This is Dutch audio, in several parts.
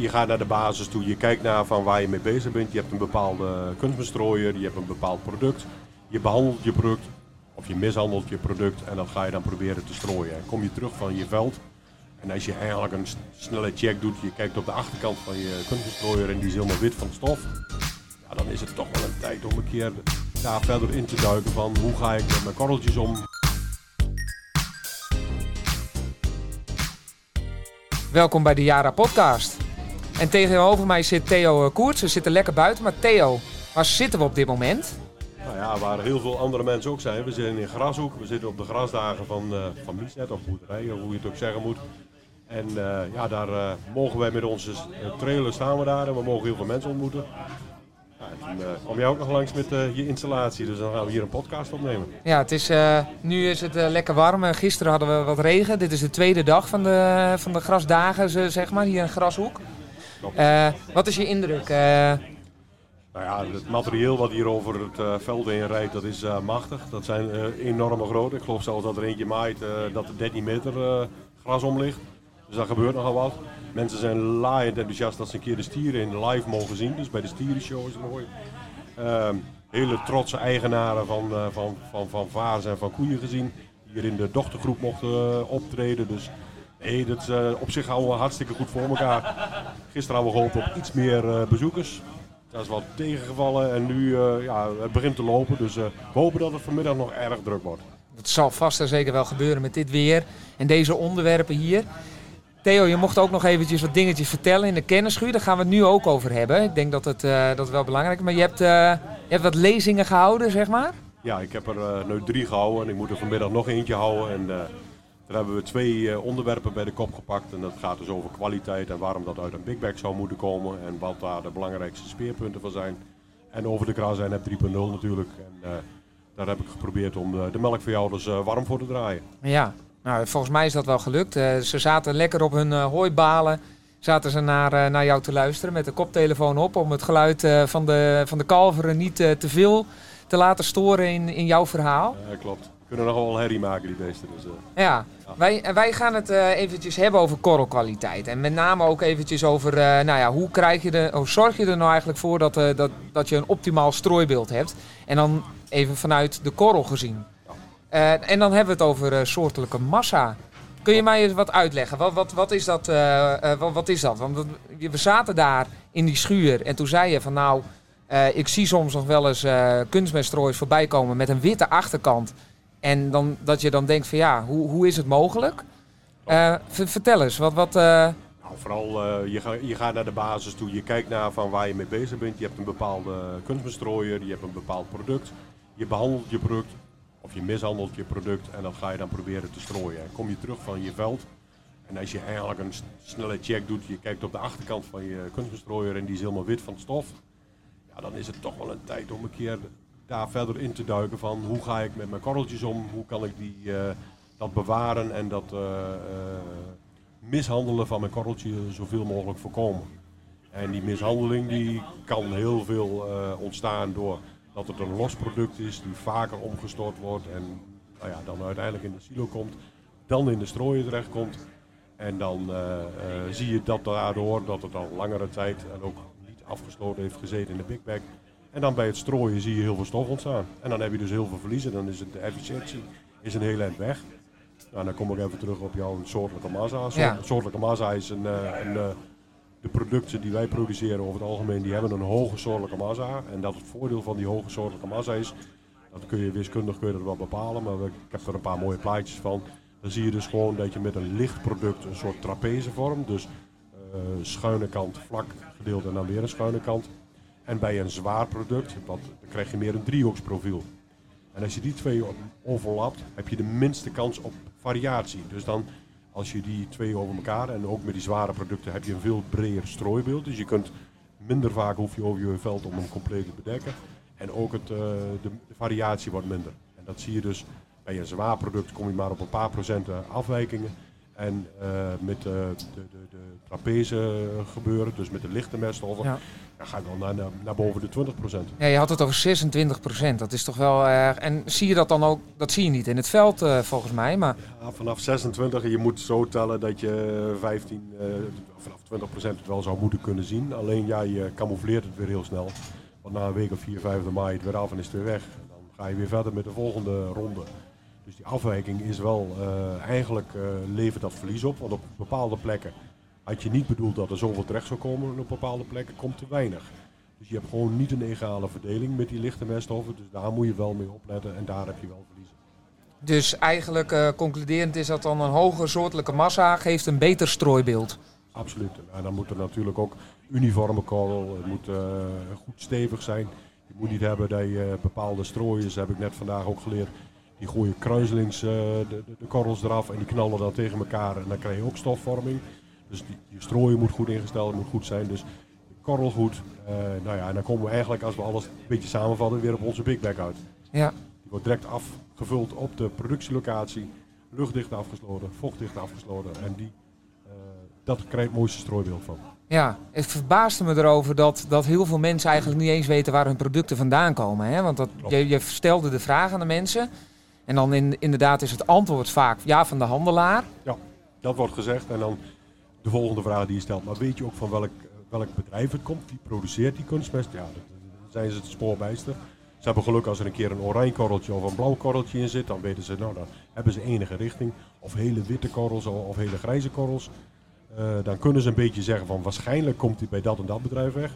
je, gaat naar de basis toe, je kijkt naar van waar je mee bezig bent. Je hebt een bepaalde kunstbestrooier, je hebt een bepaald product. Je behandelt je product of je mishandelt je product en dat ga je dan proberen te strooien. En kom je terug van je veld en als je eigenlijk een snelle check doet, je kijkt op de achterkant van je kunstbestrooier en die is helemaal wit van stof. Ja, dan is het toch wel een tijd om een keer daar verder in te duiken van hoe ga ik met mijn korreltjes om. Welkom bij de Jara Podcast. En tegenover mij zit Theo eh, Koerts. We zitten lekker buiten. Maar Theo, waar zitten we op dit moment? Nou ja, waar heel veel andere mensen ook zijn. We zitten in Grashoek, we zitten op de grasdagen van, eh van Miesnet of boerderij, of hoe je het ook zeggen moet. En eh, ja, daar mogen wij met onze trailer staan we daar en we mogen heel veel mensen ontmoeten. Ja, en kwam jij ook nog langs met je installatie, dus dan gaan we hier een podcast opnemen. Ja, het is, nu is het lekker warm. Gisteren hadden we wat regen. Dit is de tweede dag van de, van de grasdagen, ze- zeg maar, hier in Grashoek. Eh, wat is je indruk? Eh, Nou ja, het materieel wat hier over het eh, veld heen rijdt, dat is machtig. Dat zijn enorme grote. Ik geloof zelfs dat er eentje maait dat er 13 meter gras om ligt. Dus daar gebeurt nogal wat. Mensen zijn laaiend enthousiast dat ze een keer de stieren in live mogen zien. Dus bij de stierenshow is het mooi. Ehm, hele trotse eigenaren van, eh, van, van, van vaars en van koeien gezien. Die hier in de dochtergroep mochten optreden. Dus nee, dat is op zich houden we hartstikke goed voor elkaar. Gisteren hadden we gehoopt op iets meer eh, bezoekers. Dat is wat tegengevallen en nu eh, ja, het begint te lopen. Dus eh, we hopen dat het vanmiddag nog erg druk wordt. dat zal vast en zeker wel gebeuren met dit weer en deze onderwerpen hier. Theo, je mocht ook nog eventjes wat dingetjes vertellen in de kennisschuur. Daar gaan we het nu ook over hebben. Ik denk dat het, dat wel belangrijk is. Maar je hebt, je hebt wat lezingen gehouden, zeg maar. Ja, ik heb er nu drie gehouden en ik moet er vanmiddag nog eentje houden. En daar hebben we twee eh, onderwerpen bij de kop gepakt. En dat gaat dus over kwaliteit en waarom dat uit een big bag zou moeten komen. En wat daar de belangrijkste speerpunten van zijn. En over de Grazijn 3.0 natuurlijk. En eh, daar heb ik geprobeerd om de, de melkveehouders eh warm voor te draaien. Ja, nou, volgens mij is dat wel gelukt. Eh, ze zaten lekker op hun eh, hooibalen. Zaten ze naar, eh, naar jou te luisteren met de koptelefoon op. Om het geluid eh, van, de, van de kalveren niet eh, te veel te laten storen in, in jouw verhaal. Eh, klopt. Kunnen nog wel herrie maken die beesten. Dus, eh, Ja, wij, en wij gaan het eh, eventjes hebben over korrelkwaliteit. En met name ook eventjes over, eh, nou ja, hoe, krijg je de, hoe zorg je er nou eigenlijk voor dat, dat, dat je een optimaal strooibeeld hebt. En dan even vanuit de korrel gezien. En dan hebben we het over soortelijke massa. Kun je mij eens wat uitleggen? Wat, wat, wat, is, dat, wat, wat is dat? Want we zaten daar in die schuur en toen zei je van nou, ik zie soms nog wel eens kunstmeststroois voorbij komen met een witte achterkant. En dan, dat je dan denkt van ja, hoe, hoe is het mogelijk? Eh, ver- vertel eens, wat, wat, eh, Nou, vooral eh, je, ga, je gaat naar de basis toe, je kijkt naar van waar je mee bezig bent. Je hebt een bepaalde kunstbestrooier, je hebt een bepaald product. Je behandelt je product of je mishandelt je product en dat ga je dan proberen te strooien. En kom je terug van je veld en als je eigenlijk een snelle check doet, je kijkt op de achterkant van je kunstbestrooier en die is helemaal wit van stof. Ja, dan is het toch wel een tijd om een keer daar verder in te duiken van hoe ga ik met mijn korreltjes om, hoe kan ik die, eh, dat bewaren en dat eh, eh, mishandelen van mijn korreltje zoveel mogelijk voorkomen. En die mishandeling die kan heel veel ontstaan door dat het een los product is die vaker omgestort wordt en nou ja, dan uiteindelijk in de silo komt, dan in de strooien terechtkomt. En dan zie je dat daardoor dat het al langere tijd en ook niet afgesloten heeft gezeten in de big bag. En dan bij het strooien zie je heel veel stof ontstaan. En dan heb je dus heel veel verliezen. Dan is het, de efficiëntie is een heel eind weg. Nou, dan kom ik even terug op jouw soortelijke massa. Soort- Ja. Soortelijke massa is een, eh, een, eh, de producten die wij produceren over het algemeen, die hebben een hoge soortelijke massa. En dat het voordeel van die hoge soortelijke massa is, dat kun je wiskundig kun je dat wel bepalen, maar we- ik heb er een paar mooie plaatjes van. Dan zie je dus gewoon dat je met een licht product een soort trapeze vormt. Dus eh, schuine kant, vlak gedeelte en dan weer een schuine kant. En bij een zwaar product, wat, dan krijg je meer een driehoeksprofiel. En als je die twee overlapt, heb je de minste kans op variatie. Dus dan, als je die twee over elkaar en ook met die zware producten, heb je een veel breder strooibeeld. Dus je kunt minder vaak hoef je over je veld om hem compleet te bedekken. En ook het, eh, de, de variatie wordt minder. En dat zie je dus bij een zwaar product kom je maar op een paar procent eh, afwijkingen. En eh, met de, de, de, de trapeze gebeuren, dus met de lichte meststoffen, Ja. dan ga ik wel naar, naar, naar boven de 20%. Ja, je had het over 26% Dat is toch wel erg. En zie je dat dan ook? Dat zie je niet in het veld eh, volgens mij. Maar Ja, vanaf 26, je moet zo tellen dat je 15, eh, vanaf 20% het wel zou moeten kunnen zien. Alleen ja, je camoufleert het weer heel snel. Want na een week of 4, 5 maai het weer af en is het weer weg. En dan ga je weer verder met de volgende ronde. Dus die afwijking is wel, eh, eigenlijk eh, levert dat verlies op. Want op bepaalde plekken had je niet bedoeld dat er zoveel terecht zou komen. En op bepaalde plekken komt te weinig. Dus je hebt gewoon niet een egale verdeling met die lichte meststoffen. Dus daar moet je wel mee opletten en daar heb je wel verliezen. dus eigenlijk eh, concluderend is dat dan een hogere soortelijke massa geeft een beter strooibeeld. Absoluut. En dan moet er natuurlijk ook uniforme korrel, het moet goed stevig zijn. Je moet niet hebben dat je bepaalde strooiers, heb ik net vandaag ook geleerd, die gooien kruiselings eh, de, de, de korrels eraf en die knallen dan tegen elkaar en dan krijg je ook stofvorming. Dus die, je strooien moet goed ingesteld, moet goed zijn. Dus de korrel goed. Eh, nou ja, en dan komen we eigenlijk, als we alles een beetje samenvatten, weer op onze big bag uit. Ja, Die wordt direct afgevuld op de productielocatie, luchtdicht afgesloten, vochtdicht afgesloten en die, eh, dat krijgt het mooiste strooibeeld van. ja. Het verbaasde me erover dat, dat heel veel mensen eigenlijk niet eens weten waar hun producten vandaan komen. Hè? Want dat, je, je stelde de vraag aan de mensen. En dan in, inderdaad is het antwoord vaak ja van de handelaar. Dat wordt gezegd en dan de volgende vraag die je stelt. Maar weet je ook van welk, welk bedrijf het komt? Wie produceert die kunstmest? Ja, daar zijn ze het spoorbijster. Ze hebben geluk als er een keer een oranje korreltje of een blauw korreltje in zit. Dan weten ze, nou dan hebben ze enige richting. Of hele witte korrels of, of hele grijze korrels. Eh, dan kunnen ze een beetje zeggen van waarschijnlijk komt hij bij dat en dat bedrijf weg.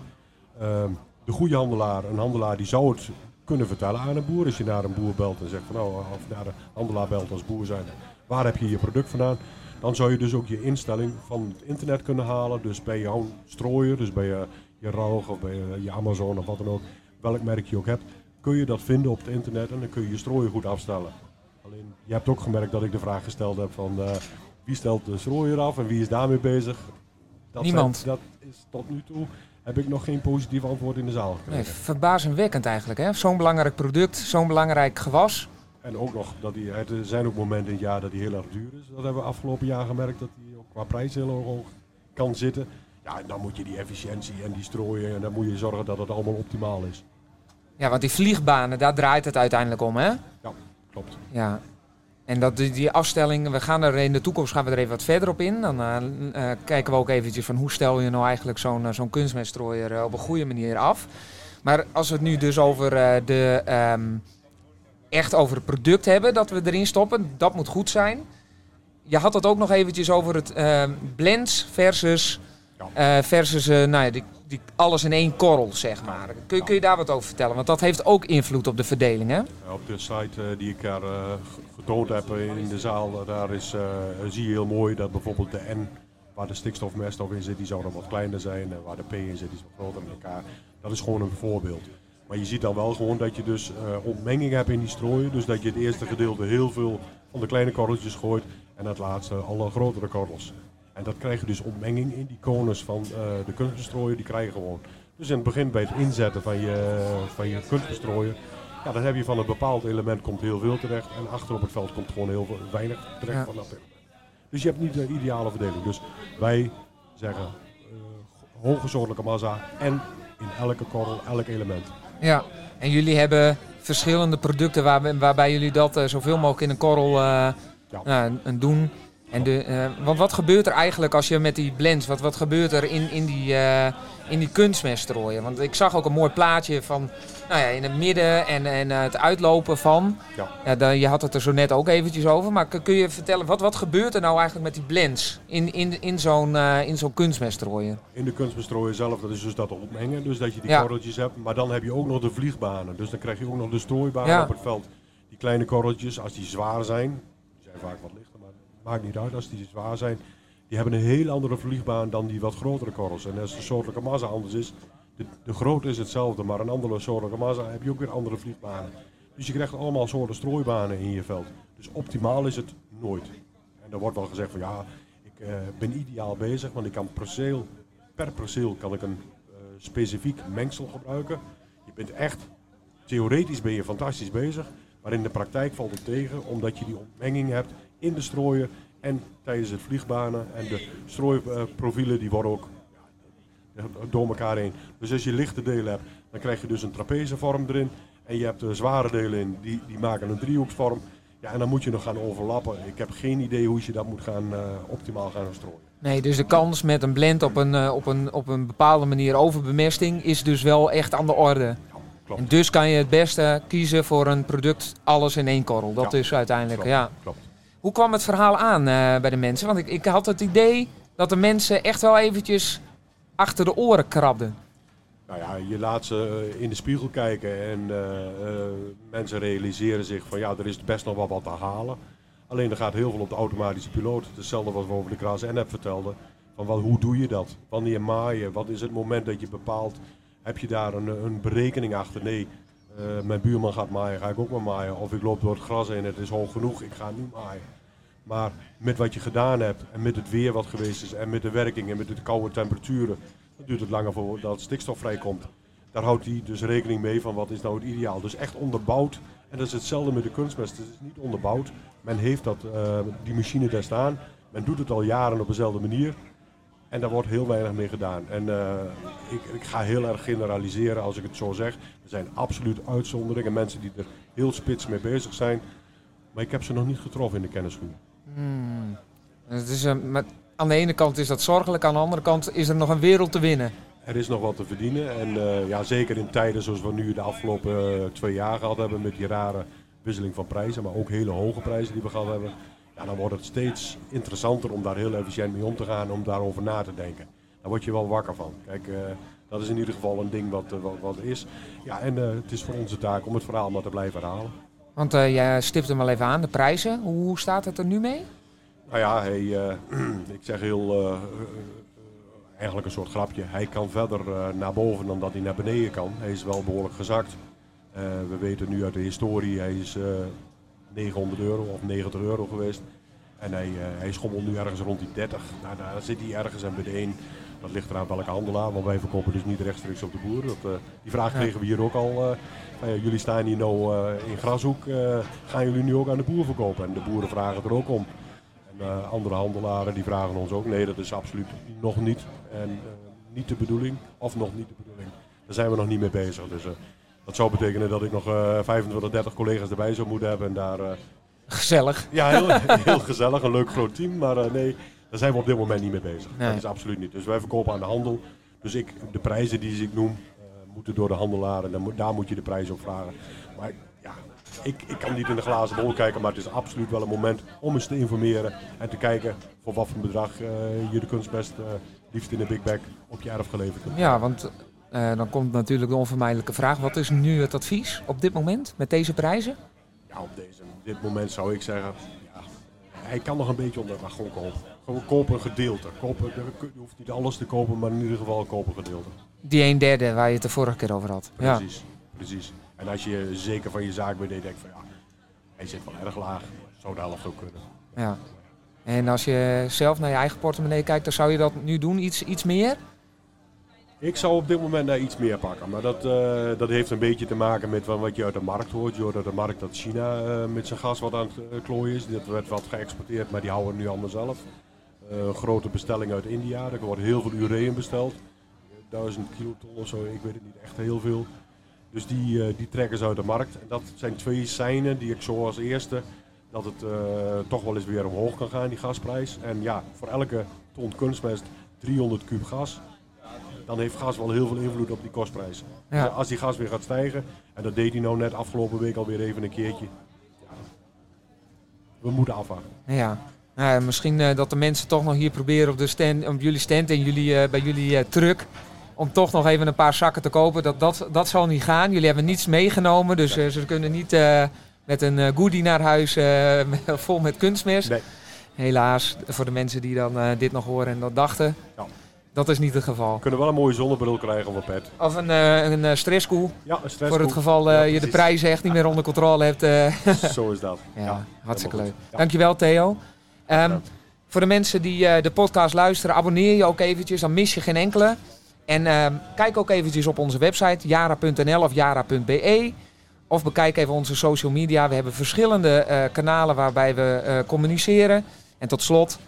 Ehm, de goede handelaar, een handelaar die zou het kunnen vertellen aan een boer. Als je naar een boer belt en zegt van nou, of naar een handelaar belt als boer zijn, waar heb je je product vandaan? Dan zou je dus ook je instelling van het internet kunnen halen. Dus bij jouw strooier, dus bij je, je Raug of bij je, je Amazon of wat dan ook, welk merk je ook hebt, kun je dat vinden op het internet en dan kun je je strooier goed afstellen. Alleen, je hebt ook gemerkt dat ik de vraag gesteld heb van eh, wie stelt de strooier af en wie is daarmee bezig? Dat Niemand. zijn- dat is tot nu toe heb ik nog geen positief antwoord in de zaal gekregen. Nee, verbazingwekkend eigenlijk. hè? Zo'n belangrijk product, zo'n belangrijk gewas. En ook nog, dat die, er zijn ook momenten in het jaar dat die heel erg duur is. Dat hebben we afgelopen jaar gemerkt, dat die ook qua prijs heel erg hoog kan zitten. Ja, en dan moet je die efficiëntie en die strooien en dan moet je zorgen dat het allemaal optimaal is. Ja, want die vliegbanen, daar draait het uiteindelijk om, hè? Klopt. Ja. En dat die, die afstelling, we gaan er in de toekomst gaan we er even wat verder op in. Dan eh, eh, kijken we ook eventjes van hoe stel je nou eigenlijk zo'n eh, zo'n kunstmeststrooier op een goede manier af. Maar als we het nu dus over de ehm, echt over het product hebben dat we erin stoppen, dat moet goed zijn. Je had het ook nog eventjes over het ehm, blends versus, Ja. versus nou ja, die, die alles in één korrel, zeg maar. Kun, je- kun je daar wat over vertellen? Want dat heeft ook invloed op de verdeling, hè? Op de site eh, die ik daar eh, getoond heb in de zaal, eh, daar is, zie je heel mooi dat bijvoorbeeld de N, waar de stikstofmeststof in zit, die zou dan wat kleiner zijn. En waar de P in zit, die is wat groter met elkaar. Dat is gewoon een voorbeeld. Maar je ziet dan wel gewoon dat je dus eh, ontmenging hebt in die strooien. Dus dat je het eerste gedeelte heel veel van de kleine korreltjes gooit en het laatste alle grotere korrels. En dat krijg je dus ontmenging in die konus van eh, de kunstbestrooier, die krijg je gewoon. Dus in het begin bij het inzetten van je, van je kunstbestrooier, ja, dan heb je van een bepaald element komt heel veel terecht en achter op het veld komt gewoon heel veel, weinig terecht Ja. van dat element. Dus je hebt niet de ideale verdeling. Dus wij zeggen eh, hoge soortelijke massa en in elke korrel, elk element. Ja, en jullie hebben verschillende producten waar, waarbij jullie dat eh, zoveel mogelijk in een korrel eh, Ja. een doen. En de, eh, want wat gebeurt er eigenlijk als je met die blends, wat, wat gebeurt er in, in die, eh in die kunstmest strooien? Want ik zag ook een mooi plaatje van nou ja, in het midden en, en eh, het uitlopen van. Ja. Ja, dan, je had het er zo net ook eventjes over, maar kun, je vertellen, wat, wat gebeurt er nou eigenlijk met die blends in, in, in zo'n in zo'n kunstmest strooien? In de kunstbestrooier zelf, dat is dus dat ontmengen, dus dat je die Ja. korreltjes hebt. Maar dan heb je ook nog de vliegbanen. Dus dan krijg je ook nog de strooibanen Ja. op het veld. Die kleine korreltjes, als die zwaar zijn, die zijn vaak wat lichter, het maakt niet uit als die zwaar zijn. Die hebben een heel andere vliegbaan dan die wat grotere korrels. En als de soortelijke massa anders is, de, de grootte is hetzelfde, maar een andere soortelijke massa heb je ook weer andere vliegbanen. Dus je krijgt allemaal soorten strooibanen in je veld. Dus optimaal is het nooit. En er wordt wel gezegd van ja, ik eh, ben ideaal bezig, want ik kan perceel, per perceel kan ik een eh, specifiek mengsel gebruiken. Je bent echt, theoretisch ben je fantastisch bezig, maar in de praktijk valt het tegen, omdat je die ontmenging hebt in de strooien, en tijdens het vliegbanen. En de strooiprofielen die worden ook door elkaar heen. Dus als je lichte delen hebt, dan krijg je dus een trapezevorm erin. En je hebt de zware delen in, die, die maken een driehoeksvorm. Ja, en dan moet je nog gaan overlappen. Ik heb geen idee hoe je dat moet gaan, eh, optimaal gaan strooien. Nee, dus de kans met een blend op een, eh, op een, op een bepaalde manier overbemesting is dus wel echt aan de orde. Klopt. En dus kan je het beste kiezen voor een product alles in één korrel. Dat Ja, is uiteindelijk, klopt, ja. klopt. Hoe kwam het verhaal aan eh, bij de mensen? Want ik, ik had het idee dat de mensen echt wel eventjes achter de oren krabden. Nou ja, je laat ze eh, in de spiegel kijken en eh, mensen realiseren zich van ja, er is best nog wel wat te halen. Alleen er gaat heel veel op de automatische piloot. Hetzelfde wat we over de Kras N-app vertelden. Van wat, hoe doe je dat? Wanneer maaien? Wat is het moment dat je bepaalt? Heb je daar een, een berekening achter? Nee, eh, mijn buurman gaat maaien, ga ik ook maar maaien. Of ik loop door het gras heen, het is hoog genoeg, ik ga nu maaien. Maar met wat je gedaan hebt en met het weer wat geweest is en met de werking en met de koude temperaturen, dan duurt het langer voordat stikstof vrijkomt. Daar houdt hij dus rekening mee van wat is nou het ideaal. Dus echt onderbouwd. En dat is hetzelfde met de kunstmest. Het is niet onderbouwd. Men heeft dat, eh, die machine daar staan. Men doet het al jaren op dezelfde manier. En daar wordt heel weinig mee gedaan. En eh, ik, ik ga heel erg generaliseren als ik het zo zeg. Er zijn absoluut uitzonderingen. Mensen die er heel spits mee bezig zijn. Maar ik heb ze nog niet getroffen in de kennisschoenen. Hmm. Het is, eh, met, aan de ene kant is dat zorgelijk, aan de andere kant is er nog een wereld te winnen. Er is nog wat te verdienen. En eh, ja, zeker in tijden zoals we nu de afgelopen twee jaar gehad hebben met die rare wisseling van prijzen, maar ook hele hoge prijzen die we gehad hebben. Ja, dan wordt het steeds interessanter om daar heel efficiënt mee om te gaan, om daarover na te denken. Daar word je wel wakker van. Kijk, eh, dat is in ieder geval een ding wat, eh, wat, wat is. Ja, en eh, het is voor onze taak om het verhaal maar te blijven herhalen. Want jij stipt hem al even aan, de prijzen. Hoe staat het er nu mee? Nou ja, ik zeg heel, eigenlijk een soort grapje. Hij kan verder naar boven dan dat hij naar beneden kan. Hij is wel behoorlijk gezakt. We weten nu uit de historie, hij is 900 euro of 90 euro geweest. En hij, eh, hij schommelt nu ergens rond die 30. Nou, daar zit hij ergens en bij de een, dat ligt eraan welke handelaar. Want wij verkopen dus niet rechtstreeks op de boer. Dat, eh, die vraag kregen we hier ook al. eh, van, jullie staan hier nou in Grashoek. gaan jullie nu ook aan de boer verkopen? En de boeren vragen er ook om. En andere handelaren die vragen ons ook, nee dat is absoluut nog niet. En niet de bedoeling, of nog niet de bedoeling. Daar zijn we nog niet mee bezig. Dus dat zou betekenen dat ik nog eh 25, 30 collega's erbij zou moeten hebben. En daar, eh, Gezellig. ja, heel, heel gezellig, een leuk groot team. Maar eh, nee, daar zijn we op dit moment niet mee bezig. Nee. Dat is absoluut niet. Dus wij verkopen aan de handel. Dus ik, de prijzen die ik noem, eh, moeten door de handelaren. Moet- daar moet je de prijs op vragen. Maar ja, ik, ik kan niet in de glazen bol kijken, maar het is absoluut wel een moment om eens te informeren en te kijken voor wat voor bedrag eh, je de kunstmest eh, liefst in de Big Bag op je erf geleverd kunt. Ja, want eh, dan komt natuurlijk de onvermijdelijke vraag. Wat is nu het advies op dit moment met deze prijzen? Ja, op deze, dit moment zou ik zeggen, ja, hij kan nog een beetje onder, maar gewoon kopen. Gewoon kopen een gedeelte. Kopen, je hoeft niet alles te kopen, maar in ieder geval kopen een gedeelte. Die een derde waar je het de vorige keer over had. Ja. Precies, precies. En als je zeker van je zaak bent, denk je van ja, hij zit wel erg laag. Zou de helft ook kunnen. ja. En als je zelf naar je eigen portemonnee kijkt, dan zou je dat nu doen, iets, iets meer? Ik zou op dit moment daar iets meer pakken. Maar dat, eh, dat heeft een beetje te maken met wa- wat je uit de markt hoort. Je hoort uit de markt dat China eh, met zijn gas wat aan het eh, klooien is. Dat werd wat geëxporteerd, maar die houden nu allemaal zelf. Eh, grote bestelling uit India. Er wordt heel veel ureum besteld. Duizend kiloton of zo, ik weet het niet echt heel veel. Dus die, die trekken ze uit de markt. Dat zijn twee seinen die ik zo als eerste dat het toch wel eens weer omhoog kan gaan, die gasprijs. En ja, voor elke ton kunstmest 300 kub gas dan heeft gas wel heel veel invloed op die kostprijs. Ja. Dus als die gas weer gaat stijgen, en dat deed hij nou net afgelopen week alweer even een keertje. Ja, we moeten afwachten. Ja. Nou, misschien eh, dat de mensen toch nog hier proberen op, de stand, op jullie stand en jullie, eh, bij jullie eh, truck. Om toch nog even een paar zakken te kopen. Dat, dat, dat zal niet gaan. Jullie hebben niets meegenomen. Dus ze kunnen niet met een goodie naar huis vol met kunstmest. Nee. Helaas, voor de mensen die dan dit nog horen en dat dachten. Ja. Dat is niet het geval. We kunnen wel een mooie zonnebril krijgen of een pet. Of een, eh, een stresskoel. Ja, een stress. Voor het geval Ja, je de prijzen echt niet meer onder controle hebt. Zo is dat. Ja, hartstikke leuk. Ja. Dankjewel Theo. Ehm, voor de mensen die de podcast luisteren, abonneer je ook eventjes, dan mis je geen enkele. En ehm, kijk ook eventjes op onze website, jara.nl of jara.be. Of bekijk even onze social media. We hebben verschillende kanalen waarbij we communiceren. En tot slot,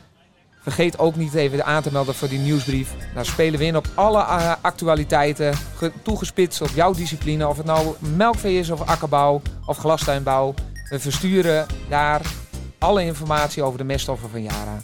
vergeet ook niet even aan te melden voor die nieuwsbrief. Daar spelen we in op alle uh, actualiteiten, ge- toegespitst op jouw discipline. Of het nou melkvee is of akkerbouw of glastuinbouw. We versturen daar alle informatie over de meststoffen van Yara.